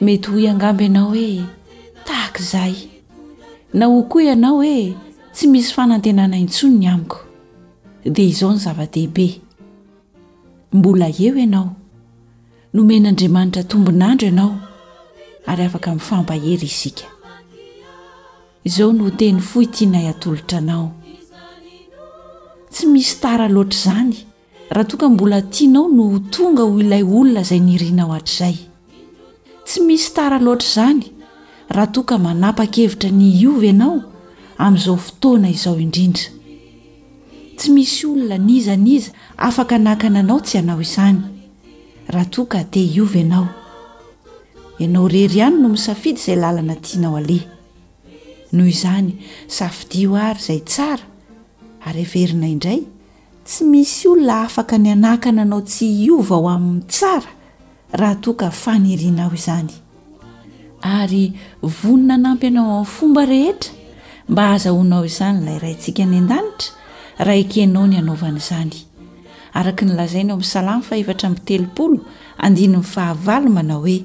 mety hoy angamba ianao hoe tahaka izay na hoy koa ianao hoe tsy misy fanantenana intsony ny amiko dia izao ny zava-dehibe mbola eo ianao nomen'andriamanitra tombonandro ianao ary afaka mifampahery isika izao no teny fohy tianay atolotra anao tsy misy tara loatra izany Raha toa ka mbola tianao no ho tonga ho ilay olona izay nirinao hatrizay. Tsy misy tara loatra izany raha toa ka manapa-kevitra ny hiova ianao amin'izao fotoana izao indrindra. Tsy misy olona n'iza n'iza afaka nakana anao tsy hanao izany, raha toa ka te hiova ianao. Ianao irery ihany no misafidy izay lalana tianao haleha. Noho izany, safidio àry izay tsara, ary heverina indray, Tsy misy olona afaka ny hanakana anao tsy hiova ho amin'ny tsara raha toa ka fanirianao izany. Ary vonona hanampy anao amin'ny fomba rehetra mba hahazahoanao izany ilay Raintsika any An-danitra raha ekenao ny hanaovana izany. Araka ny lazainy ao amin'ny Salamo fahefatra amby telopolo, andininy fahavalo manao hoe,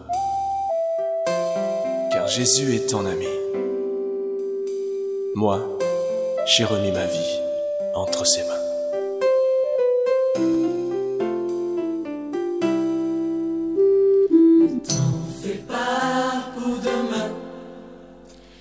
car jésus est en ami moi j'ai remis ma vie entre ses mains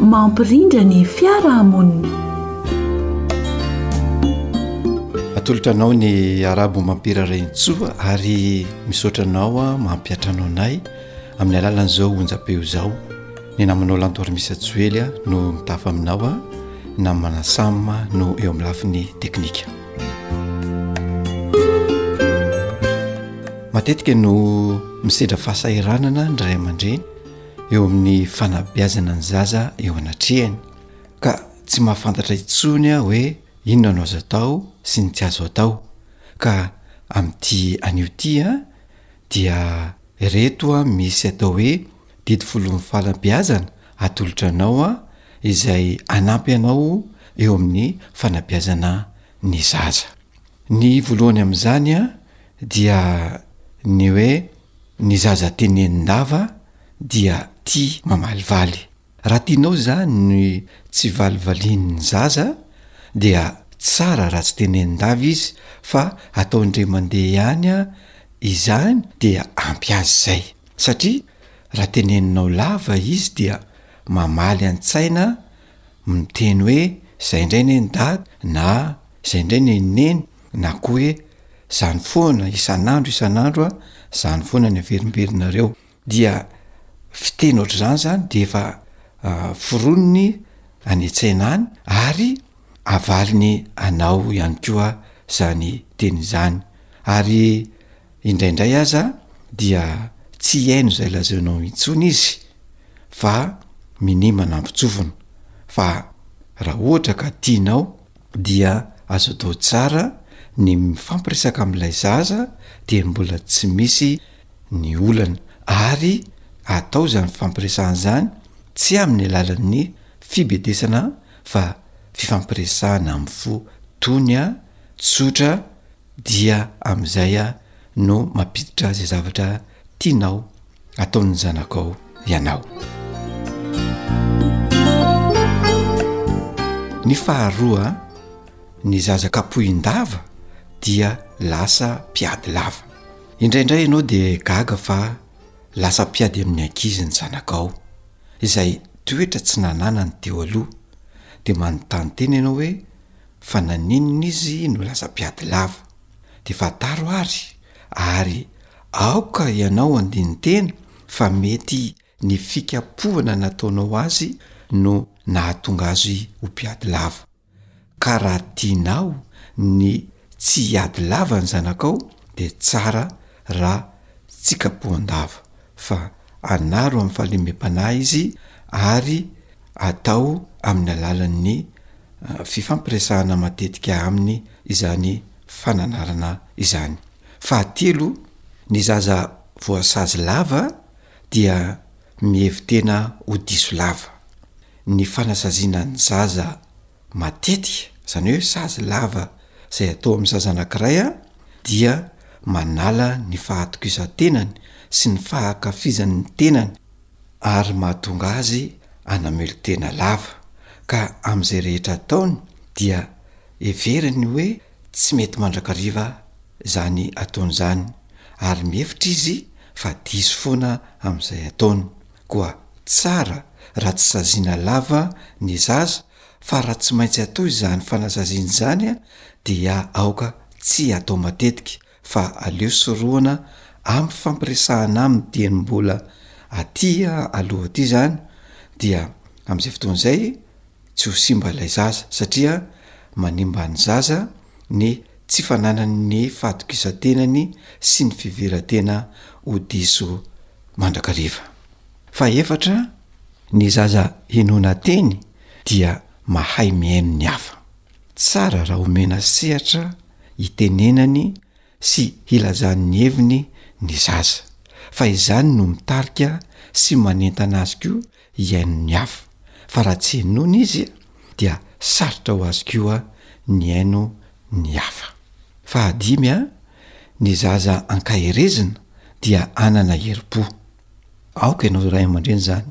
Mampirindra ny fiarahamonina. Atolotra anao ny Arabo Mampira Raintsoa ary misaotra anao ah, mampihatra anao anay amin'ny alalan'izao onjam-peo izao. Ny namanao Lantoarimisa Joely ah, no mitafa aminao ah, ny namana Sam ah, no eo amin'ny lafiny teknika. Matetika no misedra fahasahiranana ny ray aman-dreny eo amin'ny fanabeazana ny zaza eo anatrehany ka tsy mahafantatra intsony hoe inona no azo atao sy ny tsy azo atao ka amin'ity anio ity a dia reto a misy atao hoe didy folo'ny falambeazana atolotra anao a izay anampy anao eo amin'ny fanabeazana ny zaza ny voalohany amin'izany a dia ny hoe ny zaza tenenin-dava dia tia mamalivaly. Raha tianao izany ny tsy valivalian'ny zaza dia tsara raha tsy tenenin-dava izy fa atao indray mandeha ihany izany dia ampy azy izay satria raha teneninao lava izy dia mamaly an-tsaina miteny hoe izay indray anie ny dada na izay indray anie ny neny Na koa hoe, zany foana, isan'andro isan'andro a, zany foana ny averimberinareo. Dia fiteny ohatr'izany zany dia efa foroniny any an-tsaina any ary avaliny anao ihany koa zany teny zany. Ary indraindray aza dia tsy hihaino zay lazainao intsony izy fa minia manampy tsofina. Fa raha ohatra ka tianao dia azo atao tsara ny mifampiresaka amin'ilay zaza dia mbola tsy misy ny olana ary atao izany fifampiresahana izany tsy amin'ny alalan'ny fibedesana fa fifampiresahana amin'ny fo tony a tsotra dia amin'izay a no mampiditra izay zavatra Tianao ataon'ny zanakao ianao. Ny faharoa, ny zaza kapohin-dava dia lasa mpiady lava. Indraindray ianao dia gaga fa lasa mpiady amin'ny ankizy ny zanakao, izay toetra tsy nananany teo aloha. Dia manontany tena ianao hoe fa naninona izy no lasa mpiady lava? de fantaro ary, ary aoka ianao andinin-tena fa mety ny fikapohana nataonao azy no nahatonga azy ho mpiady lava, ka raha tianao ny tsy hiady lava ny zanakao de tsara raha tsikapohan-dava fa anaro amin'ny fahalemem-panahy izy ary atao amin'ny alalan'ny fifampiresahana matetika aminy izany fananarana izany. Fahatelo, ny zaza voasazy lava dia mihevi-tena ho diso lava. Ny fanasaziana ny zaza. Matetika, izany hoe sazy lava izay atao amin'ny zaza anankiray dia manala ny fahatokisan-tenany sy ny fahankafizany ny tenany ary mahatonga azy hanamelo-tena lava, ka amin'izay rehetra ataony dia heveriny hoe tsy mety mandrakariva izany ataony izany ary mihevitra izy fa diso foana amin'izay ataony. Koa tsara raha tsy saziana lava ny zaza fa raha tsy maintsy atao izany fanazaziana izany dia aoka tsy atao matetika fa aleo sorohana amin'ny fampiresahana aminy dieny mbola aty aloha aty izany dia amin'izay fotoana izay Tsy ho simba ilay zaza satria manimba ny zaza ny tsy fananany ny fahatokisan-tenany sy ny fiveran-tena ho diso mandrakariva. Fahefatra, ny zaza hinoana teny dia mahay mihaino ny hafa. Tsara raha omena sehatra hitenenany sy hilazany ny heviny ny zaza fa izany no mitarika sy manentana azy koa hihaino ny hafa, fa raha tsy henoina izy dia sarotra ho azy koa ny hihaino ny hafa. Fahadimy a Ny zaza ankaherezina dia hanana herim-po. Aoka ianao ray aman-dreny izany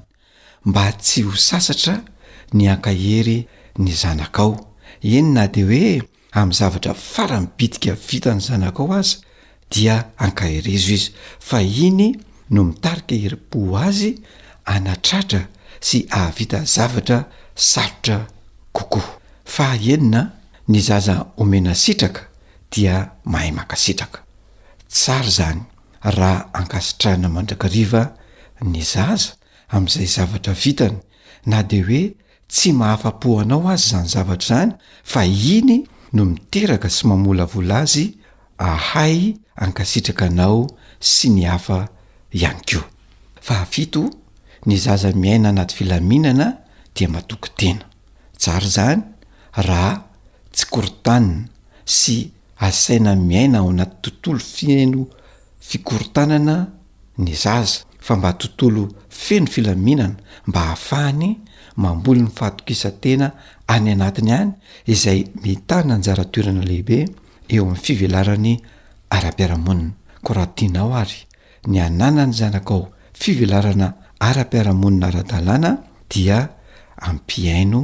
mba tsy ho sasatra ny hankahery ny zanakao, eny na dia hoe amin'ny zavatra farany bitika vitan'ny zanakao aza dia ankaherezo izy fa iny no mitarika herim-po azy hanatratra sy hahavita zavatra sarotra kokoa. Fahaenina, ny zaza omena sitraka dia mahay mankasitraka. Tsara izany raha ankasitrahina mandrakariva ny zaza amin'izay zavatra vitany na dia hoe Tsy mahafa-po anao aza izany zavatra izany fa iny no miteraka sy mamolavola azy ahay hankasitraka anao sy ny hafa ihany koa. Fahafito, Ny zaza miaina anaty filaminana dia matoky tena. Tsara izany raha tsy korontanina sy asaina miaina ao anaty tontolo feno fikorontanana ny zaza fa mba tontolo feno filaminana mba hahafahany mamboly ny fahatokisan-tena any anatiny any izay mitana anjara toerana lehibe eo amin'ny fivelarany ara-piarahamonina. Koa raha tianao ary ny hananan'ny zanakao fivelarana ara-piarahamonina ara-dalàna dia ampihaino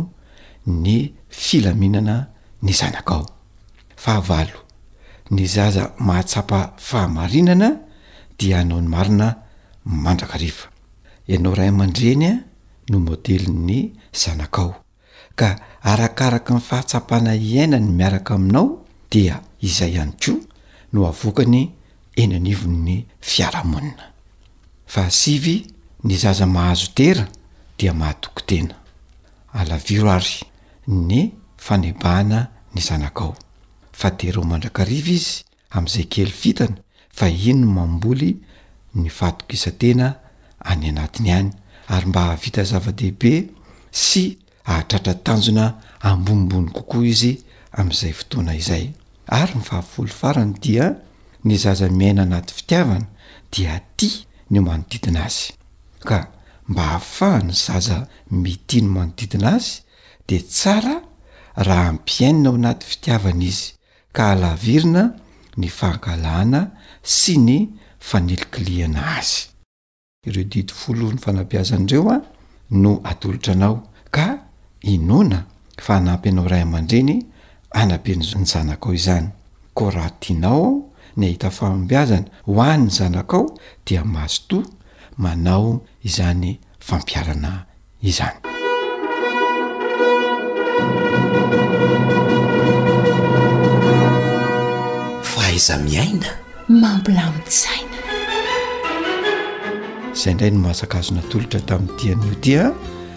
ny filaminana ny zanakao. Fahavalo, ny zaza mahatsapa fahamarinana dia hanao ny marina mandrakariva. Ianao ray aman-dreny no modelin'ny zanakao, ka arakaraky ny fahatsapana iainany miaraka aminao dia izay ihany koa no avoakany eny anivon'ny fiarahamonina. Fahasivy, ny zaza mahazo dera dia mahatoky tena. Alaviro ary ny fanebahana ny zanakao fa dereo mandrakariva izy amzay kely vitany fa iny no mamboly ny fahatokisantena any anatiny any ary mba hahavita zava-dehibe sy ahatratra tanjona ambonimbony kokoa izy amzay fotoana izay ary ny fahafoly farany dia ny zaza miaina anaty fitiavana dia tia ny manodidina azy. ka mba hahafahan'ny zaza mitia ny manodidina azy dia tsara raha ampihainina ao anaty fitiavana izy ka halavirina ny fankahalana sy ny fanilikilihana azy. Ireo didy folo ny fanabeazana ireo no atolotra anao ka inoana fa hanampy anao ray aman-dreny hanabe ny zanakao izany. Koa raha tianao ny hahita fahombiazana ho an' ny zanakao dia mazotoa manao izany fampiharana izany. Fahaiza-miaina mampilamin-tsaina. Izay indray no maha-tsakazo natolotra tamin'ity anio ity an!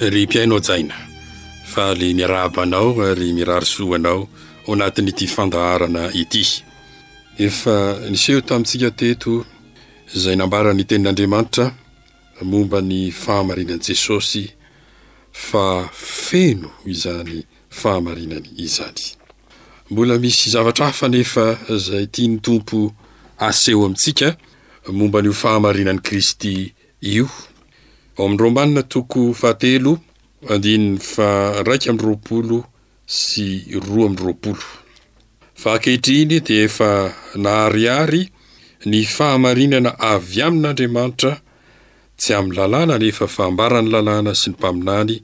Ry mpihaino hajaina, faly miarahaba anao ary mirary soa anao ao anatin'ity fandaharana ity. Efa niseho tamintsika teto izay nambaran'ny tenin'Andriamanitra momba ny fahamarinan'i Jesosy fa feno izany fahamarinany izany. Mbola misy zavatra hafa anefa izay tian'ny Tompo aseho amintsika momba an'io fahamarinan'i Kristy io. Ao amin'ny Romana toko fahatelo andininy faharaika amby roapolo sy roa amby roapolo. Fa ankehitriny dia efa naharihary ny fahamarinana avy amin'Andriamanitra, tsy amin'ny lalàna anefa fa ambaran'ny lalàna sy ny mpaminany,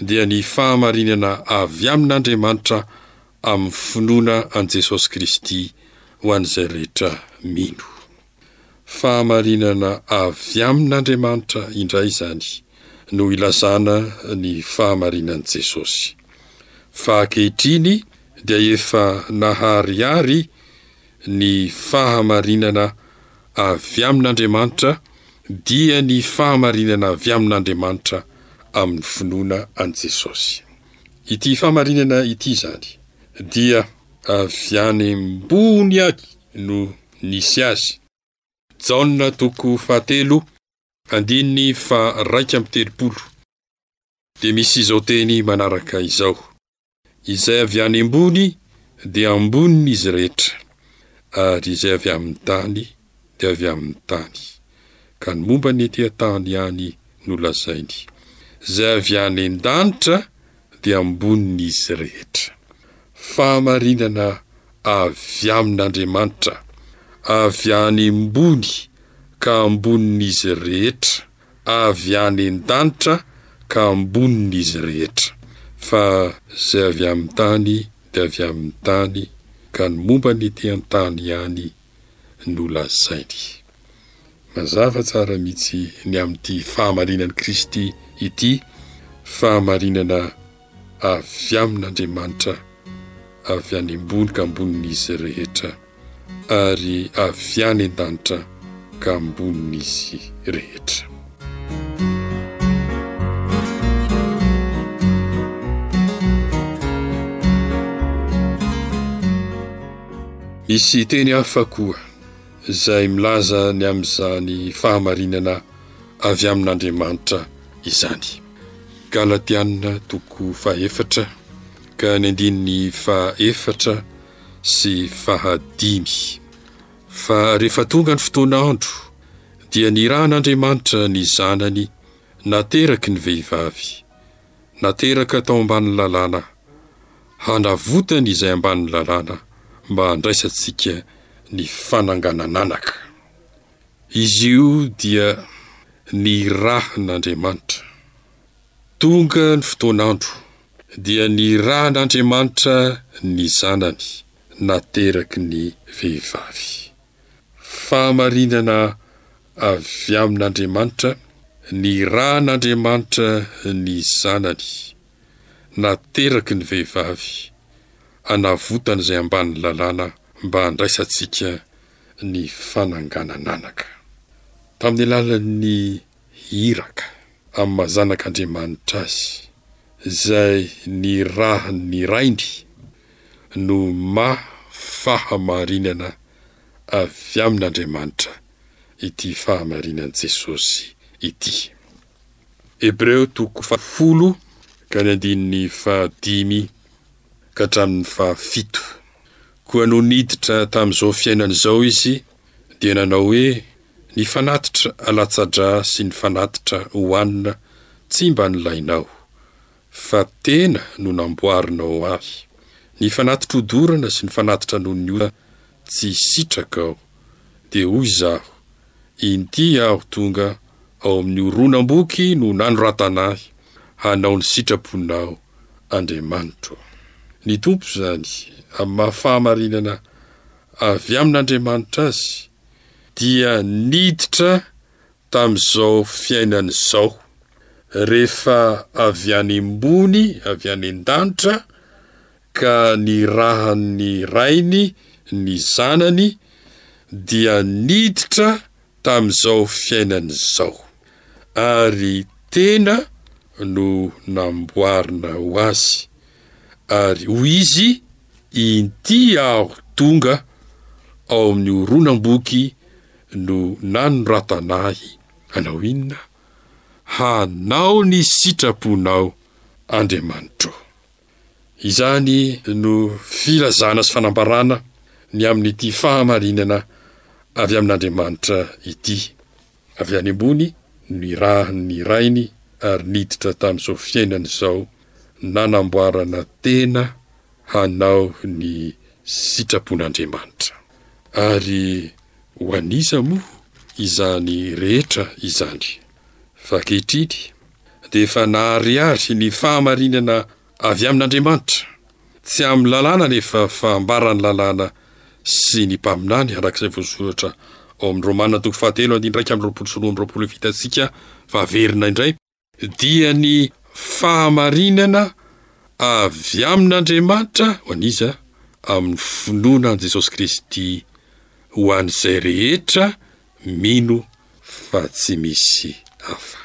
dia ny fahamarinana avy amin'Andriamanitra amin'ny finoana an'i Jesosy Kristy ho an'izay rehetra mino. Fahamarinana avy amin'Andriamanitra indray izany no ilazana ny fahamarinan'i Jesosy. Fa ankehitriny dia efa naharihary ny fahamarinana avy amin'Andriamanitra, dia ny fahamarinana avy amin'Andriamanitra amin'ny finoana an'i Jesosy. Ity fahamarinana ity izany dia avy any ambony any no nisy azy. Jaona toko fahatelo andininy faharaika amby telopolo dia misy izao teny manaraka izao, Izay avy any ambony dia ambonin'izy rehetra, ary izay avy amin'ny tany dia avy amin'ny tany, ka ny momba ny ety an-tany ihany no lazainy. Izay avy any an-danitra dia ambonin'izy rehetra. Fahamarinana avy amin'Andriamanitra, avy any ambony ka ambonin'izy rehetra, avy any an-danitra ka ambonin'izy rehetra. Fa izay avy amin'ny tany dia avy amin'ny tany, ka ny momba ny ety an-tany ihany no lazainy. Mazava tsara mihitsy ny amin'ity fahamarinan'i Kristy ity, fahamarinana avy amin'Andriamanitra, avy any ambony ka ambonin'izy rehetra, ary avy any an-danitra ka ambonin'izy rehetra. Misy teny hafa koa izay milaza ny amin'izany fahamarinana avy amin'Andriamanitra izany. Galatiana toko fahefatra ka ny andininy fahefatra sy fahadimy. Fa rehefa tonga ny fotoana andro Dia nirahan'Andriamanitra ny Zanany nateraky ny vehivavy, nateraka tao ambanin'ny Lalàna, hanavotany izay ambanin'ny Lalàna mba handraisantsika ny fananganan'anaka. Izy io dia nirahan'Andriamanitra. Tonga ny fotoan'andro, dia nirahan'Andriamanitra ny Zanany nateraky ny vehivavy. Fahamarinana avy amin'Andriamanitra, Nirahan'Andriamanitra ny Zanany, nateraky ny vehivavy, hanavotana izay ambanin'ny Lalàna mba handraisantsika ny fananganan'anaka. Tamin'ny alalan'ny Iraka, amin'ny maha zanak'Andriamanitra azy, izay nirahan'ny Rainy, no maha fahamarinana avy amin'Andriamanitra ity fahamarinan'i Jesosy ity. Hebreo toko fahafolo ka ny andininy fahadimy ka hatramin'ny fahafito. Koa nony niditra tamin'izao fiainana izao izy, dia nanao hoe, Ny fanatitra alatsa-drà sy ny fanatitra hohanina tsy mba nilainao, fa tena no namboarinao ahy. Ny fanatitro-dorana sy ny fanatitra noho ny ota tsy sitrakao. Dia hoy izaho, Inty aho tonga ao amin'ny horonam-boky no nanoratana ahy hanao ny sitraponao, Andriamanitro. Ny Tompo izany, amin'ny maha-fahamarinana avy amin'Andriamanitra azy dia niditra tamin'izao fiainana izao, rehefa avy any ambony, avy any an-danitra, ka nirahan'ny Rainy ny Zanany, dia niditra tamin'izao fiainana izao. Ary tena no namboarina ho Azy. Ary hoy Izy, Inty aho tonga ao amin'ny horonam-boky no nanoratana ahy. Hanao inona? Hanao ny sitraponao, Andriamanitro. Izany no filazana sy fanambarana ny amin'ity fahamarinana avy amin'Andriamanitra ity. Avy any ambony, nirahan' ny Rainy ary niditra tamin' izao fiainana izao nanamboarana tena hanao ny sitrapon' Andriamanitra. Ary ho an' iza moa izany rehetra izany? Fa ankehitriny dia efa naharihary ny fahamarinana Avy amin'Andriamanitra, tsy amin'ny lalàna anefa fa ambaran'ny lalàna sy ny mpaminany, araka izay voasoratra ao amin'ny Romana toko fahatelo andininy iraika amby roapolo sy roa amby roapolo vitantsika fa averina indray, dia ny fahamarinana avy amin'Andriamanitra ho an'iza? amin'ny finoana an'i Jesosy Kristy ho an'izay rehetra mino fa tsy misy hafa.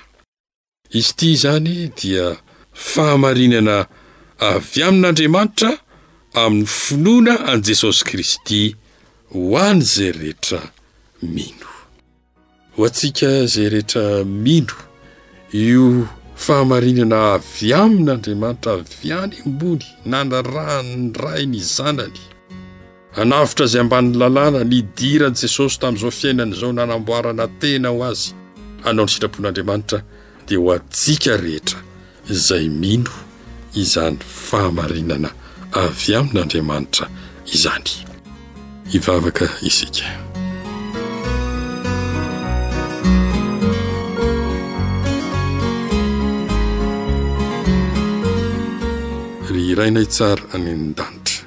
Izy ity izany dia fahamarinana avy amin'Andriamanitra amin'ny finoana an'i Jesosy Kristy ho an'izay rehetra mino. Ho antsika izay rehetra mino io fahamarinana avy amin'Andriamanitra avy any ambony nanarahan'ny Ray ny Zanany, Hanavotra izay ambanin'ny lalàna, nidiran'i Jesosy tamin'izao fiainana izao nanamboarana tena ho azy hanao ny sitrapon'Andriamanitra dia ho antsika rehetra izay mino izany fahamarinana avy amin'Andriamanitra izany. Hivavaka isika. Ry Rainay tsara any an-danitra.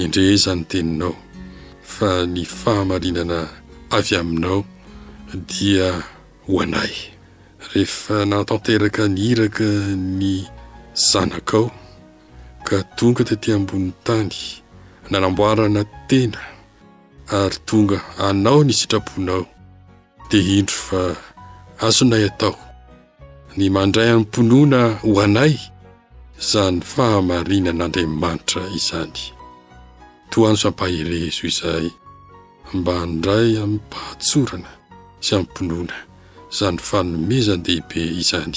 Endrey izany teninao fa ny fahamarinana avy aminao dia ho anay. Rehefa nahatanteraka ny iraka ny Zanakao ka tonga tety ambonin'ny tany nanamboarana tena ary tonga hanao ny sitraponao, Dia indro fa azonay atao ny mandray am-pinoana ho anay izany fahamarinan'Andriamanitra izany. Tohano sampaherezo izahay mba handray amim-pahatsorana sy am-pinoana izany fanomezan-dehibe izany.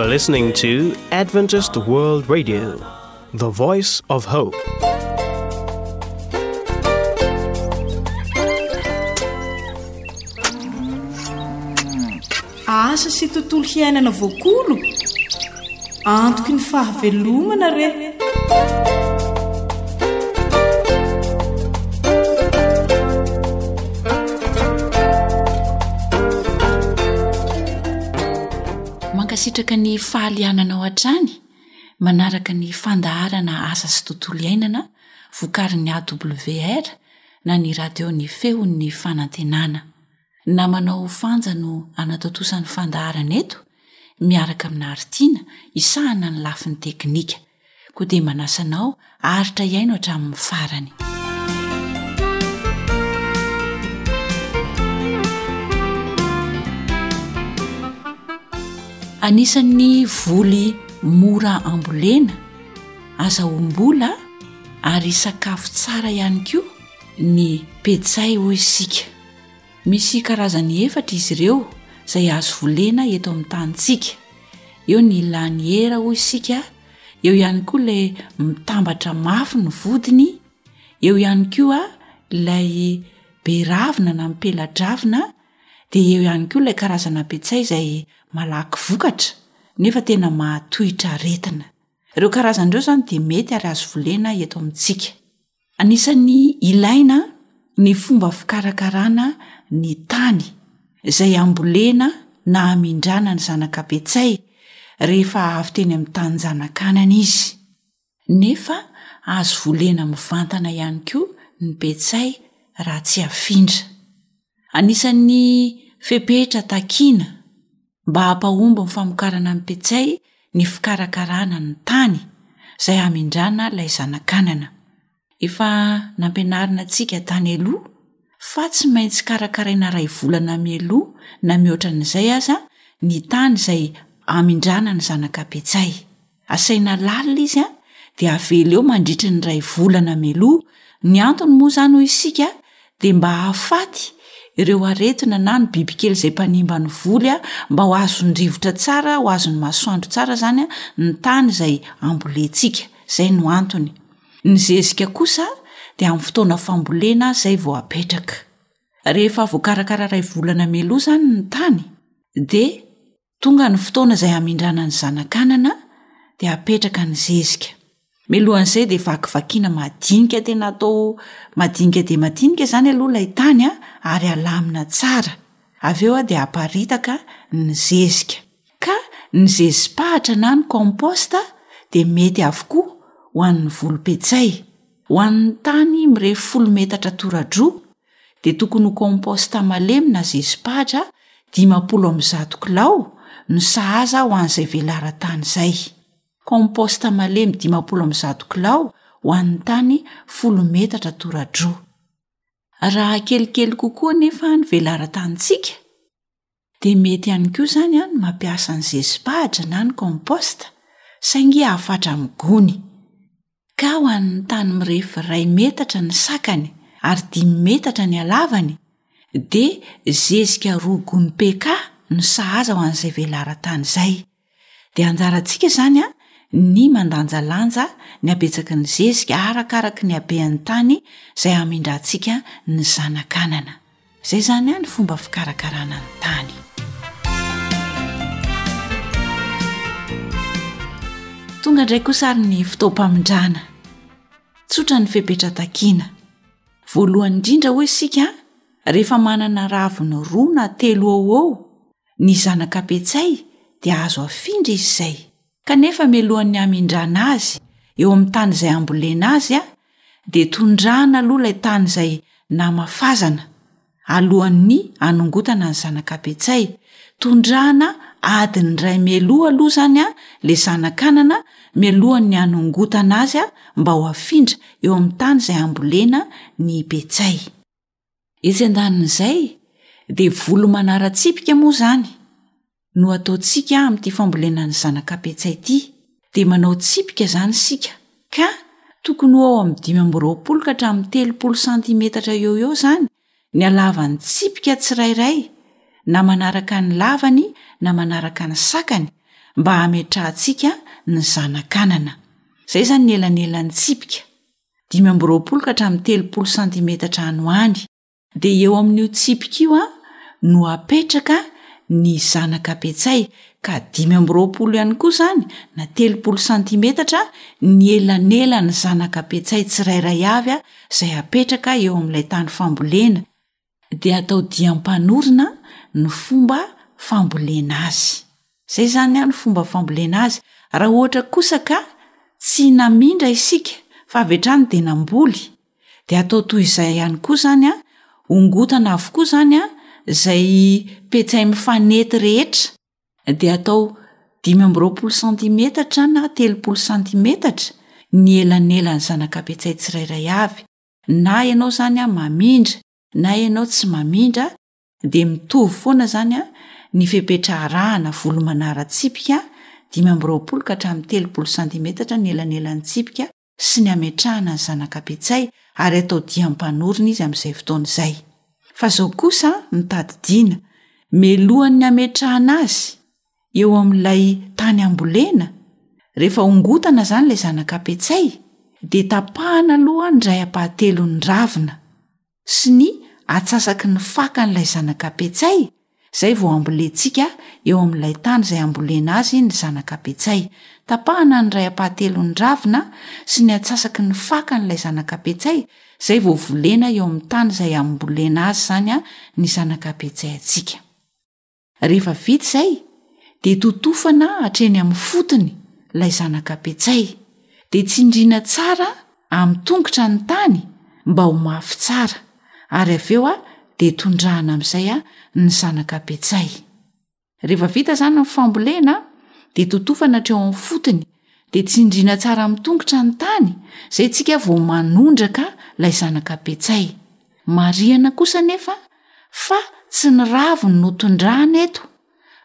are listening to adventised world radio the voice of hope asa sy tontolo hiainana voakolo Antoky ny fahavelomana re! Mankasitraka ny fahaliananao hatrany manaraka ny fandaharana Asa sy Tontolo Iainana vokarin'ny AWR na ny Radiô ny Feon'ny Fanantenana. Na manao fanja no hanatontosa ny fandaharana eto miaraka amin'i Naritiana hisahana ny lafiny teknika. Koa dia manasa anao aharitra hihaino hatramin'ny farany. Anisan'ny voly mora ambolena, azahoam-bola ary sakafo tsara ihany koa ny petsay hoy isika. Misy karazany efatra izy ireo izay azo volena eto amin'ny tanintsika. Eo ny laniera hoy isika, eo ihany koa ilay mitambatra mafy ny vodiny, eo ihany koa ilay be ravina na mipela-dravina, dia eo ihany koa ilay karazana petsay izay malaky vokatra nefa tena mahatohitra aretina. Ireo karazany ireo izany dia mety ary azo volena eto amintsika. Anisan'ny ilaina ny fomba fikarakarana ny tany izay hambolena na hamindrana ny zanak'Apetsay rehefa avy teny amin'ny tanin-janakanany izy. Nefa azo volena mivantana ihany koa ny petsay raha tsy afindra. Anisan'ny fepetra takiana mba hampahomby ny famokarana ny petsay ny fikarakarana ny tany izay hamindrana ilay zanakanana. Efa nampianarina antsika tany aloha fa tsy maintsy karakaraina iray volana mialoha na mihoatra an'izay aza ny tany izay hamindrana ny zanaka petsay. Asaina lalina izy an, dia avela eo mandritry ny iray volana mialoha, ny antony moa izany hoy isika dia mba hahafaty ireo aretina na ny bibikely izay mpanimba ny voly an, mba ho azon'ny rivotra tsara, ho azon'ny masoandro tsara izany an, ny tany izay ambolentsika, izay no antony. Ny zezika kosa dia amin'ny fotoana fambolena izay vao apetraka. Rehefa voakarakara iray volana mialoha izany ny tany dia. Tonga ny fotoana izay hamindràna ny zanakanana, dia apetraka ny zezika. Mialohan'izay dia vakivakiana madinika tena atao madinika dia madinika izany aloha ilay tany a, ary alamina tsara. Avy eo dia aparitaka ny zezika. Ka ny zezi-pahatra na ny compost dia mety avokoa ho an'ny volom-petsay, ho an'ny tany mirefy folo metatra tora-droa, dia tokony ho kaompaosta malemy na zezi-padra dimampolo amin'ny zato kilao no sahaza ho an'izay velaran-tany izay. Kaompaosta malemy dimampolo amin'ny zato kilao ho an'ny tany folo metatra tora-droa. Raha kelikely kokoa anefa ny velaran-tanintsika, dia mety ihany koa izany ny mampiasa ny zezi-pahatra na ny compost, saingy hafatra amin'ny gony. Ka ho an'ny tany mirefy iray metatra ny sakany ary dimy metatra ny halavany, dia zezika roa gony PK no sahaza ho an'izay velaran-tany izay. Dia anjarantsika izany ny mandanjalanja ny habetsaky ny zezika arakaraky ny habean'ny tany izay hamindrantsika ny zanakanana. Izay izany ny fomba fikarakarana ny tany. Tonga indray kosa ary ny fotoam-pamindrana. Tsotra ny fepetra takiana. Voalohany indrindra hoy isika rehefa manana raviny roa na telo eo eo Ny zanaka petsay dia azo afindra izy izay, kanefa mialohan'ny hamindrana azy eo amin'ny tany izay hambolena azy dia tondrahana aloha ilay tany izay namafazana alohan'ny hanongotana ny zanaka petsay, tondrahana adiny iray mialoha aloha izany ilay zanakanana mialohan'ny hanongotana azy mba ho afindra eo amin'ny tany izay hambolena ny petsay. Etsy an-danin'izay, dia voly manara-tsipika moa izany no ataontsika amin'ity fambolena ny zanak'Apetsay ity, dia manao tsipika izany isika ka tokony ho ao amin'ny dimy amby roapolo ka hatramin'ny telopolo santimetatra eo ho eo izany ny halavan'ny tsipika tsirairay na manaraka ny lavany na manaraka ny sakany mba hametrahantsika ny zanak'anana. Izay izany ny elanelan'ny tsipika. dimy amby roapolo ka hatramin'ny telopolo santimetatra any ho any, dia eo amin'io tsipika io no apetraka ny zanaka petsay, ka dimy amby roapolo ihany koa izany na telopolo santimetatra ny elanelan'ny zanaka petsay tsirairay avy izay apetraka eo amin'ilay tany fambolena, dia atao diam-panorona ny fomba fambolena azy. Izay izany ny fomba fambolena azy. Raha ohatra kosa ka tsy namindra isika fa avy hatrany dia namboly, dia atao toy izay ihany koa izany, hongotana avokoa izany izay petsay mifanety rehetra, dia atao dimy amby roapolo santimetatra na telopolo santimetatra ny elanelan'ny zanakapetsay tsirairay avy. na ianao zany an mamindra na ianao tsy mamindra dia mitovy foana zany an ny fepetra arahana volo manara-tsipika dimy amby roapolo ka hatramin'ny telopolo santimetatra ny elanelan'ny tsipika sy ny hametrahana ny zanakapetsay ary atao dia mpanorina izy amin'izay fotoana izay fa zao kosa mitadidiana melohan'ny hametrahana azy eo amin'ilay tany ambolena rehefa hongotana izany ilay zanak'apetsay dia tapahana aloha ny ray ampahatelo ny ravina sy ny atsasaky ny fakan'ilay zanak'apetsay izay vao ambolentsika eo amin'ilay tany izay ambolena azy ny zanak'apetsay tapahana ny ray ampahatelo ny ravina sy ny atsasaky ny fakan'ilay zanak'apetsay izay vao volena eo amin'ny tany izay ambolena azy izany a ny zanak'apetsay atsika Rehefa vita izay dia totofana hatreny amin'ny fotony ilay zanaka petsay dia tsindriana tsara amin'ny tongotra ny tany mba ho mafy tsara ary avy eo dia tondrahana amin'izay ny zanaka petsay. Rehefa vita izany ny fambolena dia totofana hatreo amin'ny fotony dia tsindriana tsara amin'ny tongotra ny tany izay tsika vao manondraka ilay zanaka petsay. Marihana kosa anefa fa tsy ny raviny no tondrahana eto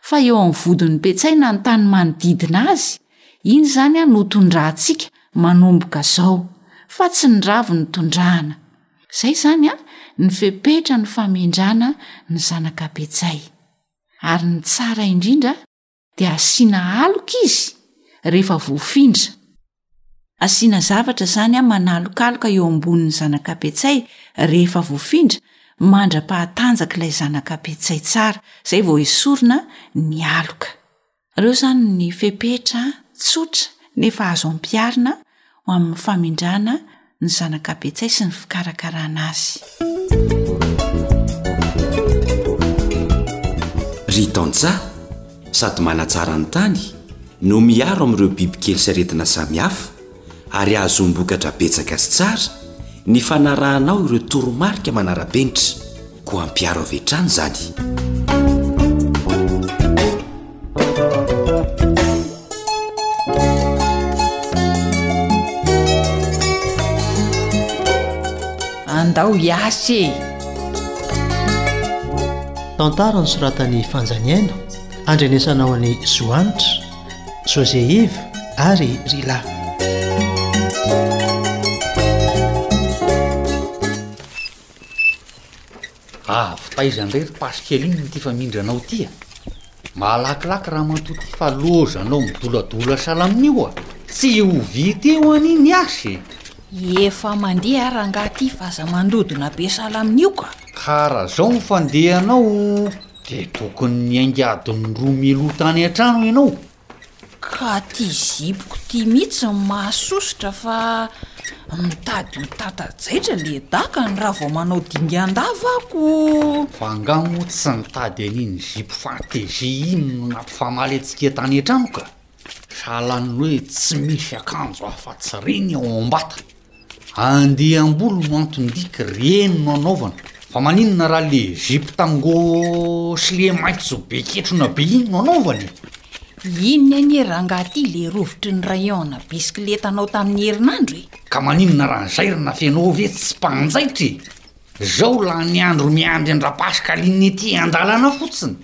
fa eo amin'ny vodin'ny petsay na ny tany manodidina azy, iny izany no tondrahantsika manomboka izao fa tsy ny raviny no tondrahana. Izay izany ny fepetra ny famindràna ny zanaka petsay. Ary ny tsara indrindra, dia asiana aloka izy rehefa voafindra. Asiana zavatra izany an manalokaloka eo ambonin'ny zanakapetsay rehefa voafindra mandra-pahatanjaka ilay zanakapetsay tsara, izay vao esorina ny aloka. Ireo izany ny fepetra tsotra nefa azo ampiharina ho amin'ny famindrana ny zanakabetsay sy ny fikarakarana azy ry tantsaha sady manatsara ny tany no miaro amin'ireo bibikely sy aretina samihafa ary ahazoam-bokatra betsaka sy tsara ny fanarahanao ireo toromarika manara-penitra Koa ampiaro avy hatrany izany. Andao hiasa e! Tantara nosoratan'i Fanjaniaina, andrenesana ao an'i Zohanitra, José Yves ary Rila. Avy taiza indray ry Pascaline ity famindra anao ity a? Malakilaky raha matoa ity fa loza anao midoladola sahala amin'io a! Tsy ho vita eo anie ny asa e! Efa mandeha ary rangahy ity fa aza mandodona be sahala amin'io ka! Ka raha zao ny fandehanao dia tokony miainga adiny roa mialoha tany an-trano ianao Ka ty zipoko ty mitsy no mahasosotra fa mitady ho tatajaitra le dakany raha vao manao dingan-dava ako. Fa nga moa tsy nitady an'iny zipo fantaisie iny no nampifamaly antsika entana entrano ka? Sahalan'ny hoe tsy misy akanjo afa-tsy reny ao am-bata. Andiam-bolo no antony diky reny no anaovana fa maninona raha le jupe tango sy le maitso be ketrona be iny no anaovana e? Inona anie rangaha ty le rovitry ny rayon na bisikileta anao tamin'ny herinandro e? Ka maninona raha ny zairina feno ve tsy mpanjaitra e? Zao lany andro miandry an-dRapasik'Aline ety an-dalana fotsiny.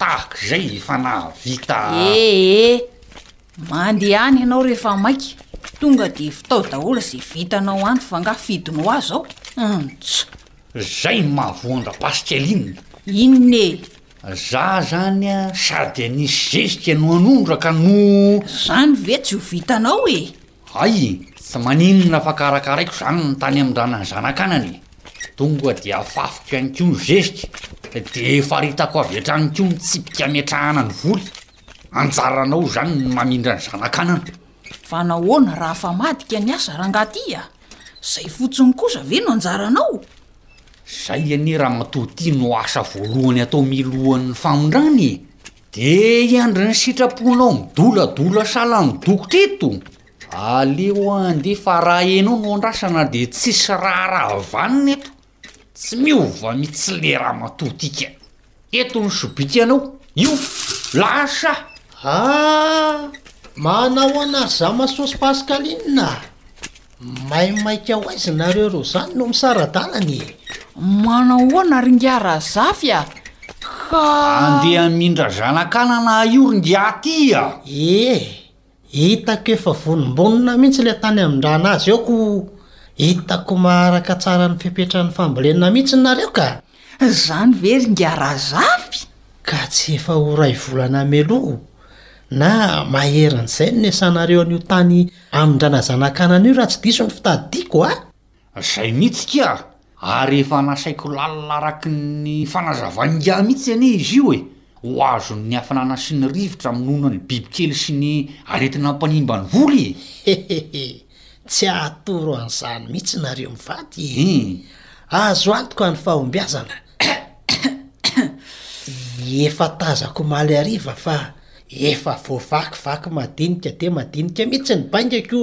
Tahak'izay efa nahavita. Ee. Mandehany ianao rehefa maika, tonga dia evitao daholo izay vitanao any fa angaha fidinao ahy izao? Antsa! Zay no mahavoandra basy kely iny! Inona e? Za zany a, sady anisy zezika no anondraka no. Zany ve tsy ho vitanao e? Hay, tsy maninona fa karakaraiko zany ny tany amin-dranan'ny zanakanana e! Tonga dia afafiko ihany koa ny zezika, dia faritako avy hatrany koa ny tsipika ametrahana ny voly. Anjaranao zany ny mamindra ny zanakanana. Fa nahoana raha afamadika ny asa rangaha ty a? Zay fotsiny kosa ve no anjaranao? Zay anie ramatoa ty no asa voalohany atao milohan'ny famindrana e! De hiandry ny sitraponao midoladola sahala ny dokotra eto? Aleo ande fa raha enao no andrasana de tsisy raharaha vanona eto. Tsy miova mitsy le ramatoa ty ka. Eto ny sobikanao io lasa. Haa! Manao anazy za ma sauce pascaline a! Maimaika ho aiza nareo roa zany no misara-dalana e! Manao ahoana ry ngiahy Razafy a! Ka. Andeha hamindra zanak'anana aho io ry ngiahy ty a! Ee! Hitako efa vonombonona mihitsy ilay tany amin-drana azy eo ko hitako maharaka tsara ny fepetran'ny fambolena mihitsy nareo ka! Zany ve ry ingahy Razafy? Ka tsy efa ho ray volana meloa na maherin'izay no niasanareo an'io tany amin-drana zanakanana io raha tsy diso ny fitadidiako a! Zay mihitsy kia, ary efa nasaiko lalina araky ny fanazavan'ingahy mihitsy anie izy io e! ho azon'ny hafanana sy ny rivotra minono ny bibikely sy ny aretina mpanimba ny voly e! Hehehe, tsy hahatoro an'izany mihitsy nareo mivady e! Hum! Azo antoka ny fahombiazana! Efa tazako omaly hariva fa efa voavakivaky madinika dia madinika mihitsy ny baingako!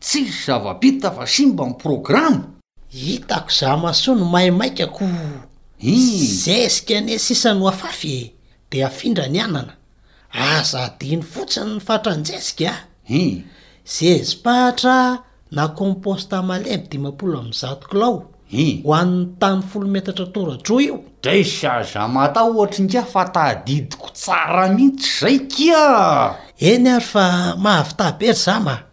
Tsisy zava bita fa simba ny programa. Hitako za masoa no maimaika ko zezika anie sisa no afafy e de afindra ny anana aza adino fotsiny ny fatranjezika a zezi-pahatra na composta malemy dimampolo amby zato kilao ho an ny tany folo metatra tora-droa io Dresy a za matahotra ingahy fa tadidiko tsara mihitsy zay kia! Eny ary fa mahavità be ry zama a!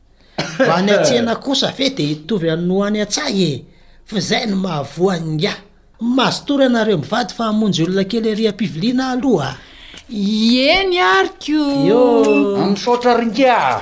Raha any an-tsena kosa ve dia hitovy amin'ny ho any an-tsaha e! Fa izay no mahavoa an'ingahy. Mazotoa ianareo mivady fa hamonjy olona kely ery am-piviliana aloha a! Ieny ary ko! Misaotra ry ingahy a!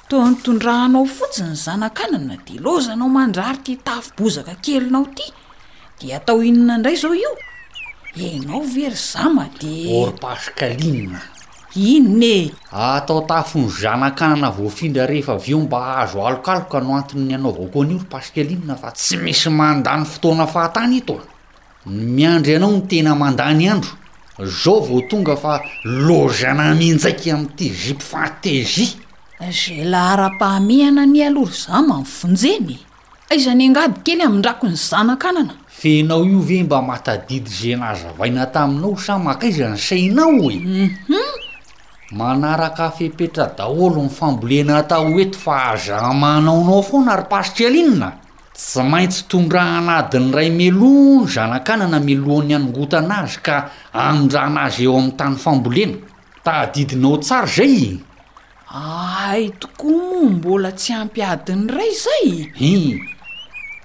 Toa nitondrahanao fotsiny ny zanakanana dia laozanao mandrary ity tafo bozaka kelinao ity dia atao inona indray izao io? Ianao ve ry zama dia. Or Pascaline. Inona e? Atao tafo ny zanakanana voafindra rehefa avy eo mba hahazo alokaloka no antony ny anaovako an'io ry Pascaline fa tsy misy mandany fotoana fahatany eto a! Ny miandry anao no tena mandany andro, zao vao tonga fa lozana mianjaika am TGP faha TJ. Zelahy ara-pahamehana anie aloha ry za manvonjena e! Aiza ny angady kely amin-drako ny zanakanana? F'enao io ve mba mahatadidy ze nazavaina taminao sa makaiza ny sainao e? Hum. Manaraka fepetra daholo ny fambolena atao eto fa aza manaonao foana ry Pasy Tselina a! Tsy maintsy tondrahana adiny iray mialoha ny zanakanana milohan'ny hanongotana azy ka anondrahana azy eo amin'ny tany fambolena. Tadidinao tsara izay e! Hay tokoa moa mbola tsy ampy adiny iray izay? Hii.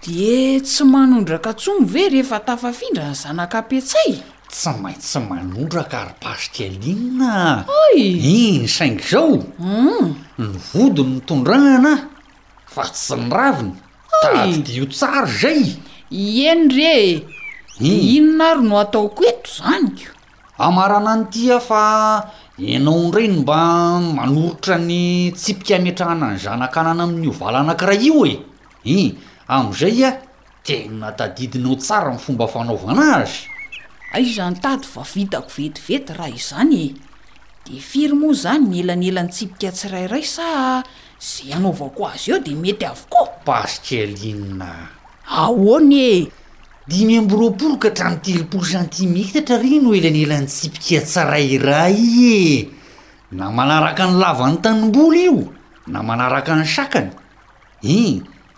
Dia tsy manondraka intsony ve rehefa tafafindra ny zanaka petsay? Tsy maintsy manondraka ry Pascaline a! Hay! Hii, saingy izao, Hum. ny vodiny no tondrahana a! Fa tsy ny raviny? Tadidio tsara izay! Ieny re e! Dia inona ary no ataoko eto zaniko? Amarana ny tia fa ianao indray no mba manoritra ny tsipika ametrahana ny zanak'anana amin'io vala anankiray io e! Ii, Amin'izay Tena tadidinao tsara ny fomba fanaovana azy? Aiza ny tady fa vitako vetivety raha izany e! Dia firy moa izany ny elanelan'ny tsipika tsirairay sa izay anaovako azy eo dia mety avokoa? Pascaline. Ahoana e! Dimy amby roapolo ka hatramin'ny telopolo santimetatra re no elanelan'ny tsipika tsirairay e! Na manaraka ny lavan'ny tanimboly io na manaraka ny sakany. Eny,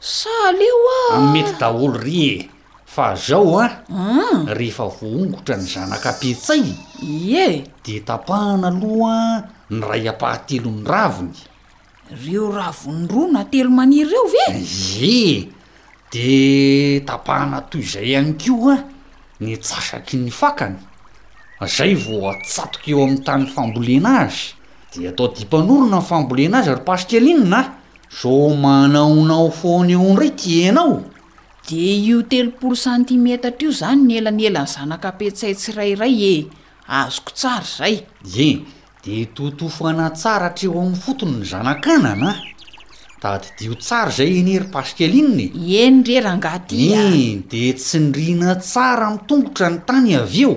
Sa aleo a. An mety daholo ry e! Fa zao a, rehefa voahongotra ny zanaka petsay, Ie. dia tapahana aloha ny ray ampahatelon'ny raviny. Reo raviny roa na telo maniry reo ve? Ie. Dia tapahana toy zay ihany koa ny antsasaky ny fakany. Zay vao atsatoka eo amin'ny tany fambolena azy. Dia atao dipanorona ny fambolena azy ry Pasy Kelinina a! Zo manaonao foana eo indray ity enao? Dia io telopolo santimetatra io izany ny elanelan'ny zanak'apetsay tsirairay e! Azoko tsara izay. Ie, dia totofana tsara hatreo amin'ny fotony ny zanak'anana a! Tadidio tsara izay anie ry Pascaline e! Eny re rangahy ty a! Eny, dia tsindriana tsara amin'ny tongotra ny tany avy eo.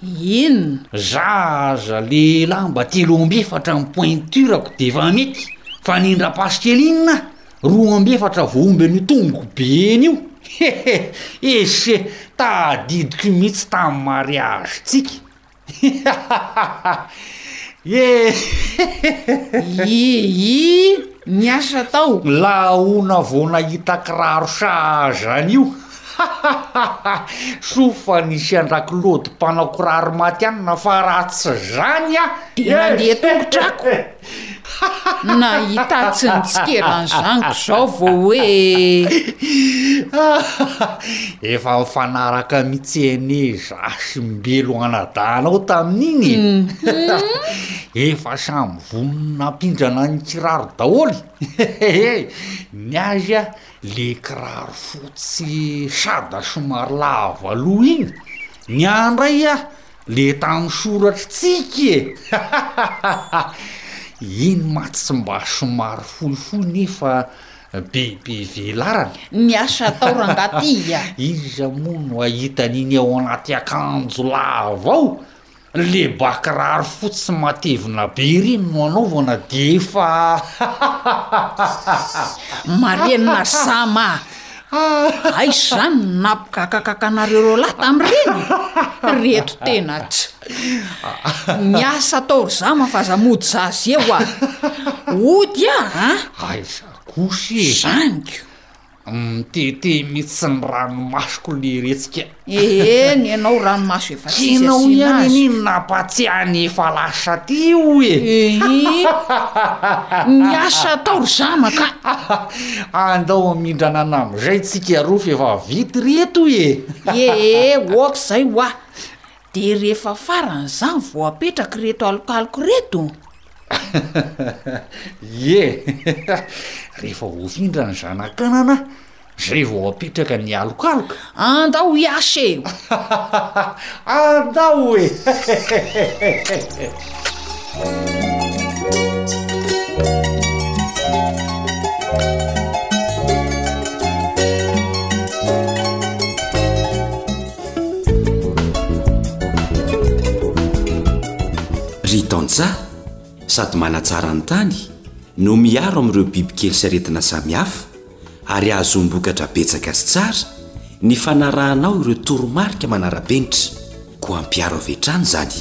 Inn. Za aza le lamba telo amby efatra ny pointure-ko defa mety fa ny indrapasy kely inn ah, roa amby efatra vao omby an'io tongoko beny io, hehe esse tadidiko mihitsy tamin'ny mariage-tsika, hihihihihi, niasa tao? Lahaona vao nahita kiraro sahaza an'io. Hahahahha! Soa fa nisy an-dRakilaody mpanao kiraro maty hanina fa raha tsy zany a! Dia nandeha tongotra ako nahita tsy ny tsikeran'ny zanako zao vao hoe. Efa nifanaraka mitsy anie za sy Mbelo anadahinao tamin'iny e! Efa samy vonona hampindrana ny kiraro daholo e! Ny azy a Le kiraro fotsy shada somary lava loha iny? Ny ahy ndray a le tamin'ny soratry tsiky e! hahahahha! Iny mantsy mba somary fohifohy nefa bebe velarana e! Miasa atao rangaha ty a! Iza moa no hahita an'iny ao anaty akanjo lava ao? Le ba kiraro fotsy matevina be ireny no anaovana de efa marenina sama ah! aiza zany ny nampikakakakanareo reo lahy tamin'ireny reto tena tsy miasa atao ry zama fa aza mody zazy eo a ody a a aiza kosy e zaniko Mitete mitsy ny ranomasoko le retsika. Eny ianao ranomaso efa tsisy asiana azy. Ianao ihany anie no nampatsiahy ny efa lasa teo e. Ehiiii ny asa atao ry zanaka a. Andao hamindranana amizay tsika roa f'efa vita reto e. Ee ok zay hoa. De rehefa farany zany vao apetraky reto alokaloky reto? Ie, rehefa voafindra ny zanak'anana zay vao apetraka ny alokaloka? Andao hiasa e! Andao e! Ry tantsaha, sady manatsara ny tany no miaro amin'ireo bibikely sy aretina samihafa ary ahazoam-bokatra betsaka sy tsara ny fanarahanao ireo toromarika manara-penitra, koa ampiaro avy hatrany izany.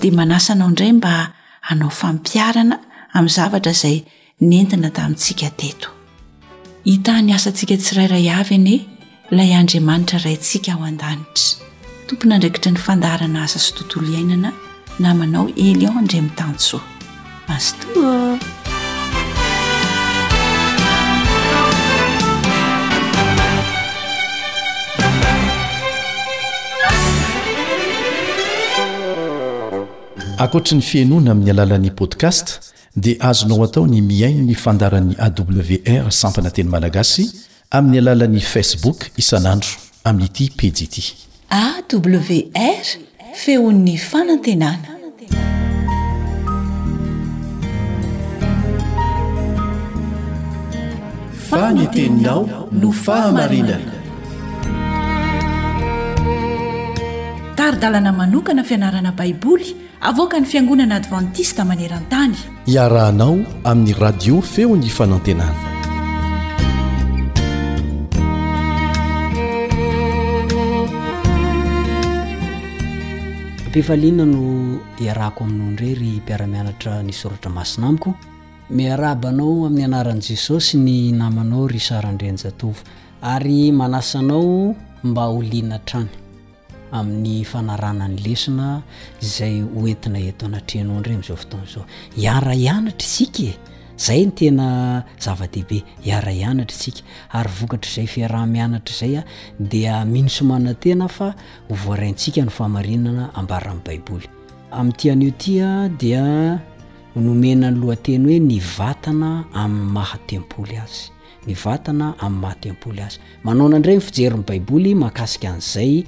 Dia manasa anao indray mba hanao fampiharana amin'ny zavatra izay nentina tamintsika teto. Hitahy ny asantsika tsirairay avy anie ilay Andriamanitra Raintsika ao an-danitra. Tompon'andraikitry ny fandaharana asa sy tontolo iainana namanao Elion Andriamitansoa. Mazotoa! Ankoatry ny fihainoana amin'ny alalan'ny podcast dia azonao atao ny mihaino ny fandaharan'ny AWR sampana teny malagasy amin'ny alalan'ny Facebook isan'andro amin'ity pejy ity. AWR, feon'ny fanantenana. Fa ny teninao no fahamarinana. Tari-dalana manokana fianarana Baiboly. Avoakan'ny Fiangonana Advantista maneran-tany. Iarahanao amin'ny Radio Feon'ny Fanantenana. Mpifaliana no iarahako aminao indray ry mpiara-mianatra ny soratra masina amiko. Miarahaba anao amin'ny anaran'i Jesosy ny namanao ry Sara Andrianjatovo ary manasa anao mba ho liana hatrany. amin'ny fanarahana ny lesona izay hoentina eto anatrehanao indray amin'izao fotoana izao. Hiara hianatra isika e! Izay ny tena zava-dehibe, hiara hianatra isika. Ary vokatr'izay fiaraha-mianatra izay dia mino sy manantena aho fa ho voaraintsika ny fahamarinana ambaran'ny Baiboly. Amin'ity anio ity dia nomena ny lohateny hoe ny vatana amin'ny maha tempoly azy. ny vatana amin'ny maha tempoly azy. Manaona indray ny fijerin'ny Baiboly mahakasika an'izay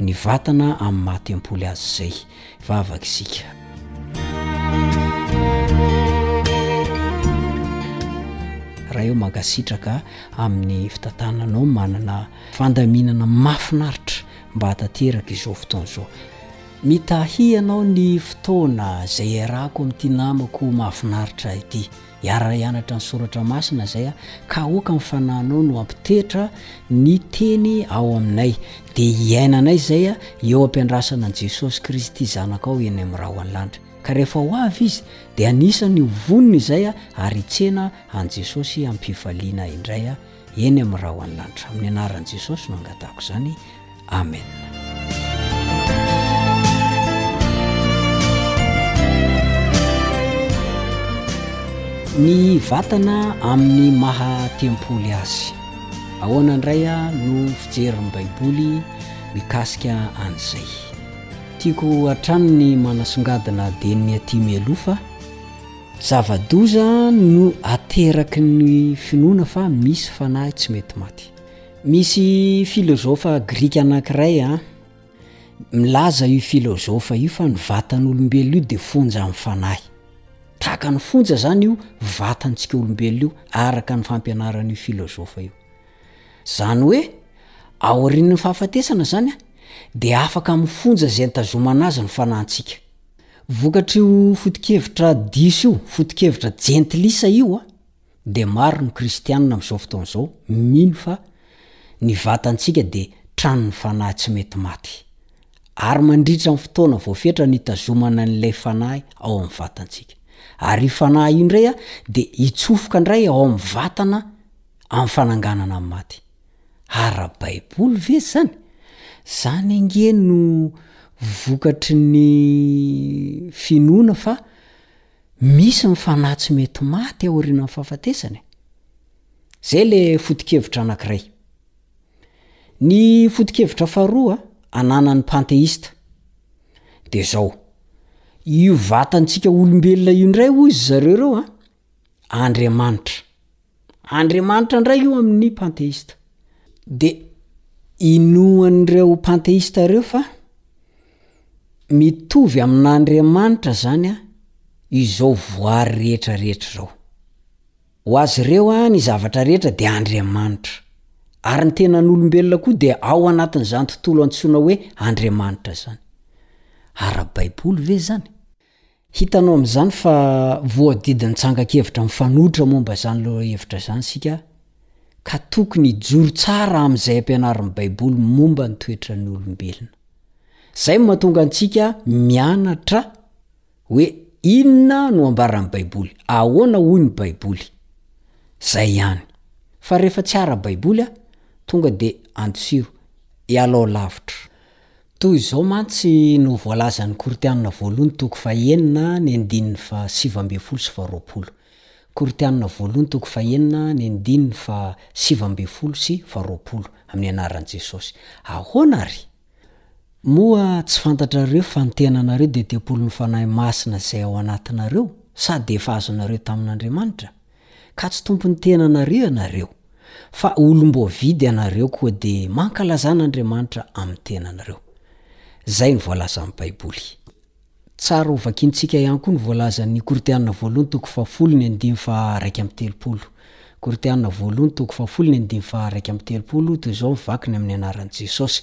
ny vatana amin'ny maha tempoly azy izay. Vavaka isika. Raha eo mankasitraka amin'ny fitantananao manana fandaminana mafinaritra mba hatateraka izao fotoana izao. Mitahy ianao ny fotoana izay iarako amin'ity namako mahafinaritra ity. Hiara-hianatra ny soratra masina izay aho, ka aoka ny fanahinao no hampitetra ny teny ao aminay, dia hiainanay izay eo am-piandrasana an'i Jesosy Kristy Zanakao eny amin'ny rahon'ny lanitra. Ka rehefa ho avy Izy, dia anisany ho vonona izay ary hitsena an'i Jesosy am-pifaliana indray. Eny amin'ny ra ho any lanitra amin'ny anaran'i Jesosy no angatahako izany Amen ny vatana amin'ny maha tempoly azy ahoana indray a no fijerin'ny baiboly mikasika an'izay tiako hatrany ny manasongadina dia ny aty mialoha fa Zava-doza no ateraky ny finoana fa misy fanahy tsy mety maty. Misy filozofa grika anankiray an, milaza io filozofa io fa ny vatan'olombelona io dia fonja amin'ny fanahy. Tahaka ny fonja izany io vatantsika olombelona io, araka ny fampianaran'io filozofa io. Izany hoe, aorian'ny fahafatesana izany an, dia afaka mifonja izay nitazomana azy ny fanahintsika. Vokatr'io foto-kevitra diso io, foto-kevitra jentilisa io, dia maro ny kristiana amin'izao fotoana izao mino fa ny vatantsika dia tranon'ny fanahy tsy mety maty, ary mandritra ny fotoana voafetra no hitazomana an'ilay fanahy ao amin'ny vatantsika. Ary io fanahy io indray dia hitsofoka indray ao amin'ny vatana amin'ny fananganana ny maty. ara-baiboly ve izany? Izany ange no vokatry ny finoana fa misy ny fanahy tsy mety maty aorianan'ny fahafatesana e! Izay ilay foto-kevitra anankiray. Ny foto-kevitra faharoa ananan'ny panteista dia izao, io vatantsika olombelona io indray hoy ry zareo ireo an, andriamanitra. Andriamanitra indray io amin'ny panteista. Dia inoan'ireo panteista ireo fa mitovy amin'Andriamanitra izany izao voary rehetra rehetra izao. Ho azy ireo ny zavatra rehetra dia Andriamanitra. Ary ny tenan'olombelona koa dia ao anatin'izany tontolo antsoina hoe Andriamanitra izany. Ara-baiboly ve izany? Hitanao amin'izany fa voadidin'ny tsangan-kevitra mifanohitra momba izany lohahevitra izany isika, ka tokony hijoro tsara amin'izay ampianarin'ny Baiboly momba ny toetran'ny olombelona. Izay no mahatonga antsika mianatra hoe inona no ambaran'ny Baiboly, ahoana hoy ny Baiboly. Izay ihany. Fa rehefa tsy ara-baiboly, tonga dia andosiro, ialao lavitra. Toy izao mantsy no voalazan'ny Korintianina voalohany toko fahenina ny andininy faha sivy ambin'ny folo sy faha roapolo. Korintianina voalohany toko fahenina ny andininy faha sivy ambin'ny folo sy faha roapolo, Amin'ny anaran'i Jesosy. Ahoana àry? Moa tsy fantatrareo fa ny tenanareo dia tempolin'ny Fanahy Masina izay ao anatinareo, sady efa azonareo tamin'Andriamanitra? ka tsy tompon'ny tenanareo ianareo, fa olom-boavidy ianareo koa dia mankalazan'Andriamanitra amin'ny tenanareo. Izay ny voalazan'ny Baiboly. Tsara ho vakiantsika ihany koa ny voalazan'ny Korintiana voalohony toko fahafolo ny andininy faharaika amby telopolo. Korintiana voalohony toko fahafolo ny andininy faharaika amby telopolo, toy izao ny vakiny amin'ny anaran'i Jesosy,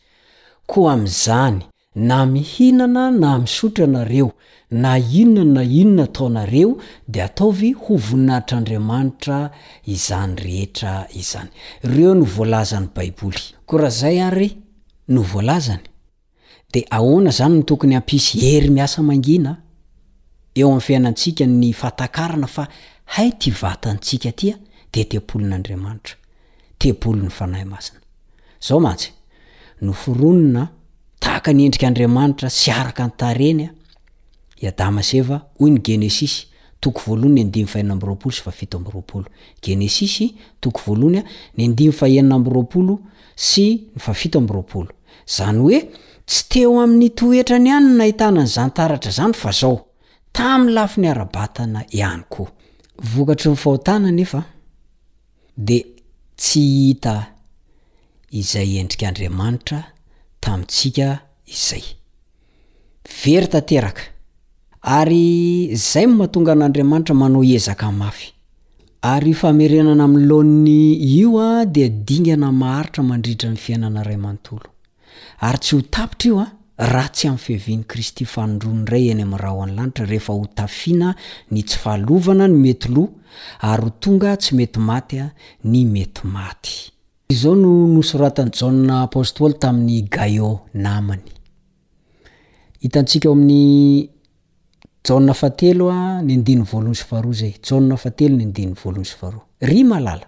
Koa amin'izany, Na mihinana na misotra nareo, na inona na inona ataonareo, dia ataovy ho voninahitr'Andriamanitra izany rehetra izany. Ireo no voalazan'ny Baiboly. Koa raha izay àry no voalazany, dia ahoana izany no tokony hampisy hery miasa mangina eo amin'ny fiainantsika ny fahatakarana fa hay ity vatantsika ity dia tempolin'Andriamanitra? tempolin'ny Fanahy Masina. Izao mantsy, noforonina tahaka ny endrik' Andriamanitra sy araka ny tarehiny i Adama sy Eva, hoy ny Genesisy, toko voalohany ny andininy fahenina amby roapolo sy fahafito amby roapolo. Genesisy, toko voalohany ny andininy fahenina amby roapolo sy ny fahafito amby roapolo. Izany hoe, tsy teo amin'ny toetrany ihany no nahitana an'izany taratra izany fa izao, tamin'ny lafiny ara-batana ihany koa. Vokatry ny fahotana anefa dia tsy hita izay endrik'Andriamanitra tamintsika izay. Very tanteraka. Ary izay no mahatonga an'Andriamanitra manao ezaka mafy. Ary io famerenana amin'ny laoniny io dia dingana maharitra mandritra ny fiainana iray manontolo. Ary tsy ho tapitra io an, raha tsy amin'ny fiavian'i Kristy fanindroany indray eny amin'ny rahon'ny lanitra rehefa ho tafiana ny tsy fahalovana ny mety lo ary ho tonga tsy mety maty ny mety maty. Izao no nosoratan'i Jaona Apostoly tamin'i Gaio namany. Hitantsika ao amin'ny Jaona fahatelo, ny andininy voalohany sy faharoa izay. Jaona fahatelo, ny andininy voalohany sy faharoa. Ry malala!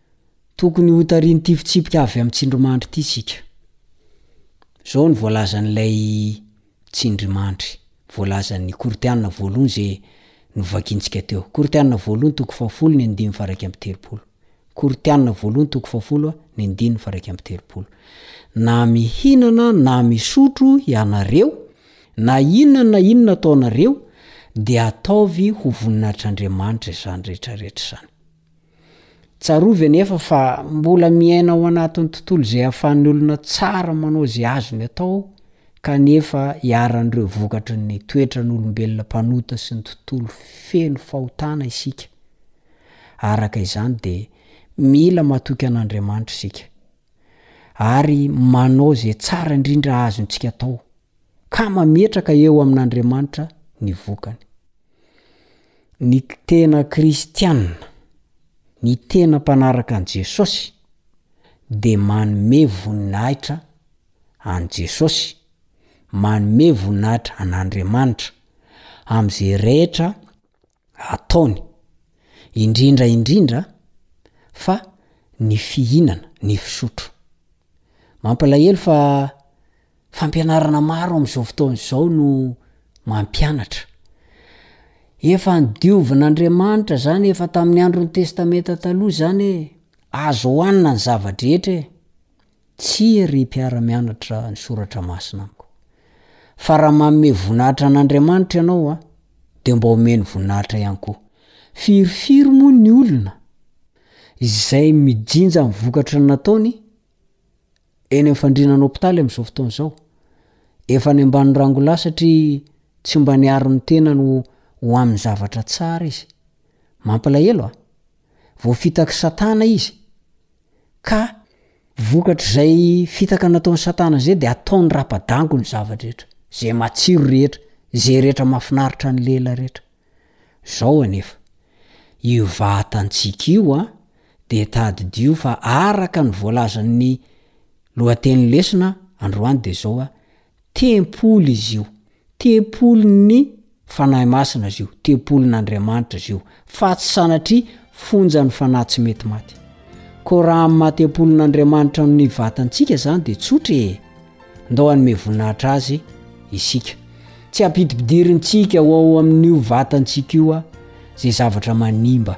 Tokony hotarihin'ity fitsipika avy amin'ny tsindrimandry ity isika. Izao no voalazan'ilay tsindrimandry, voalazan'ny Kortiana voalohany izay novakiantsika teo. Kortiana voalohany toko fahafolo ny andininy faha iraika amby telopolo. Kortiana voalohany toko fahafolo ny andininy faha iraika amby telopolo. Na mihinana na misotro ianareo, na inona na inona ataonareo, dia ataovy ho voninahitr'Andriamanitra izany rehetra rehetra izany. Tsarovy anefa fa mbola miaina ao anatin'ny tontolo izay ahafahan'ny olona tsara manao izay azony atao kanefa iharan'ireo vokatry ny toetran'olombelona mpanota sy ny tontolo feno fahotana isika. Araka izany dia mila matoky an'Andriamanitra isika ary manao izay tsara indrindra azontsika atao. ka mametraka eo amin'Andriamanitra ny vokany. Ny tena kristiana, ny tena mpanaraka an'i Jesosy, dia manome voninahitra an'i Jesosy, manome voninahitra an'Andriamanitra, amin'izay rehetra ataony, indrindra indrindra fa ny fihinana, ny fisotro. Mampalahelo fa fampianarana maro amin'izao fotoana izao no mampianatra. Efa nodiovin'Andriamanitra izany efa tamin'ny andron'ny Testamenta Taloha izany hoe azo hohanina ny zava-drehetra e! Tsia ry mpiara-mianatra ny soratra masina amiko. Fa raha manome voninahitra an'Andriamanitra ianao dia mba omeny voninahitra ihany koa. Firifiry moa ny olona izay mijinja ny vokatry ny nataony eny amin'ny fandriana ny hopitaly amin'izao fotoana izao. Efa any ambany rangolahy satria tsy mba niaro ny tenany ho amin'ny zavatra tsara izy. Mampalahelo a! Voafitak'i Satana izy. ka vokatr'izay fitaka nataon'i Satana izay dia ataony rapa-dango ny zava-drehetra, izay matsiro rehetra, izay rehetra mafinaritra ny lela rehetra. Izao anefa, io vatantsika io dia tadidio fa araka ny voalazan'ny lohatenin'ny lesona androany dia izao, Tempoly izy io. Tempolin'ny Fanahy Masina izy io, tempolin'Andriamanitra izy io, fa tsy sanatria fonjan'ny fanahy tsy mety maty. Koa raha amin'ny maha tempolin'Andriamanitra ny vatantsika izany dia tsotra e! Ndao hanome voninahitra Azy isika. Tsy ampidipidirintsika ho ao amin'io vatantsika io izay zavatra manimba.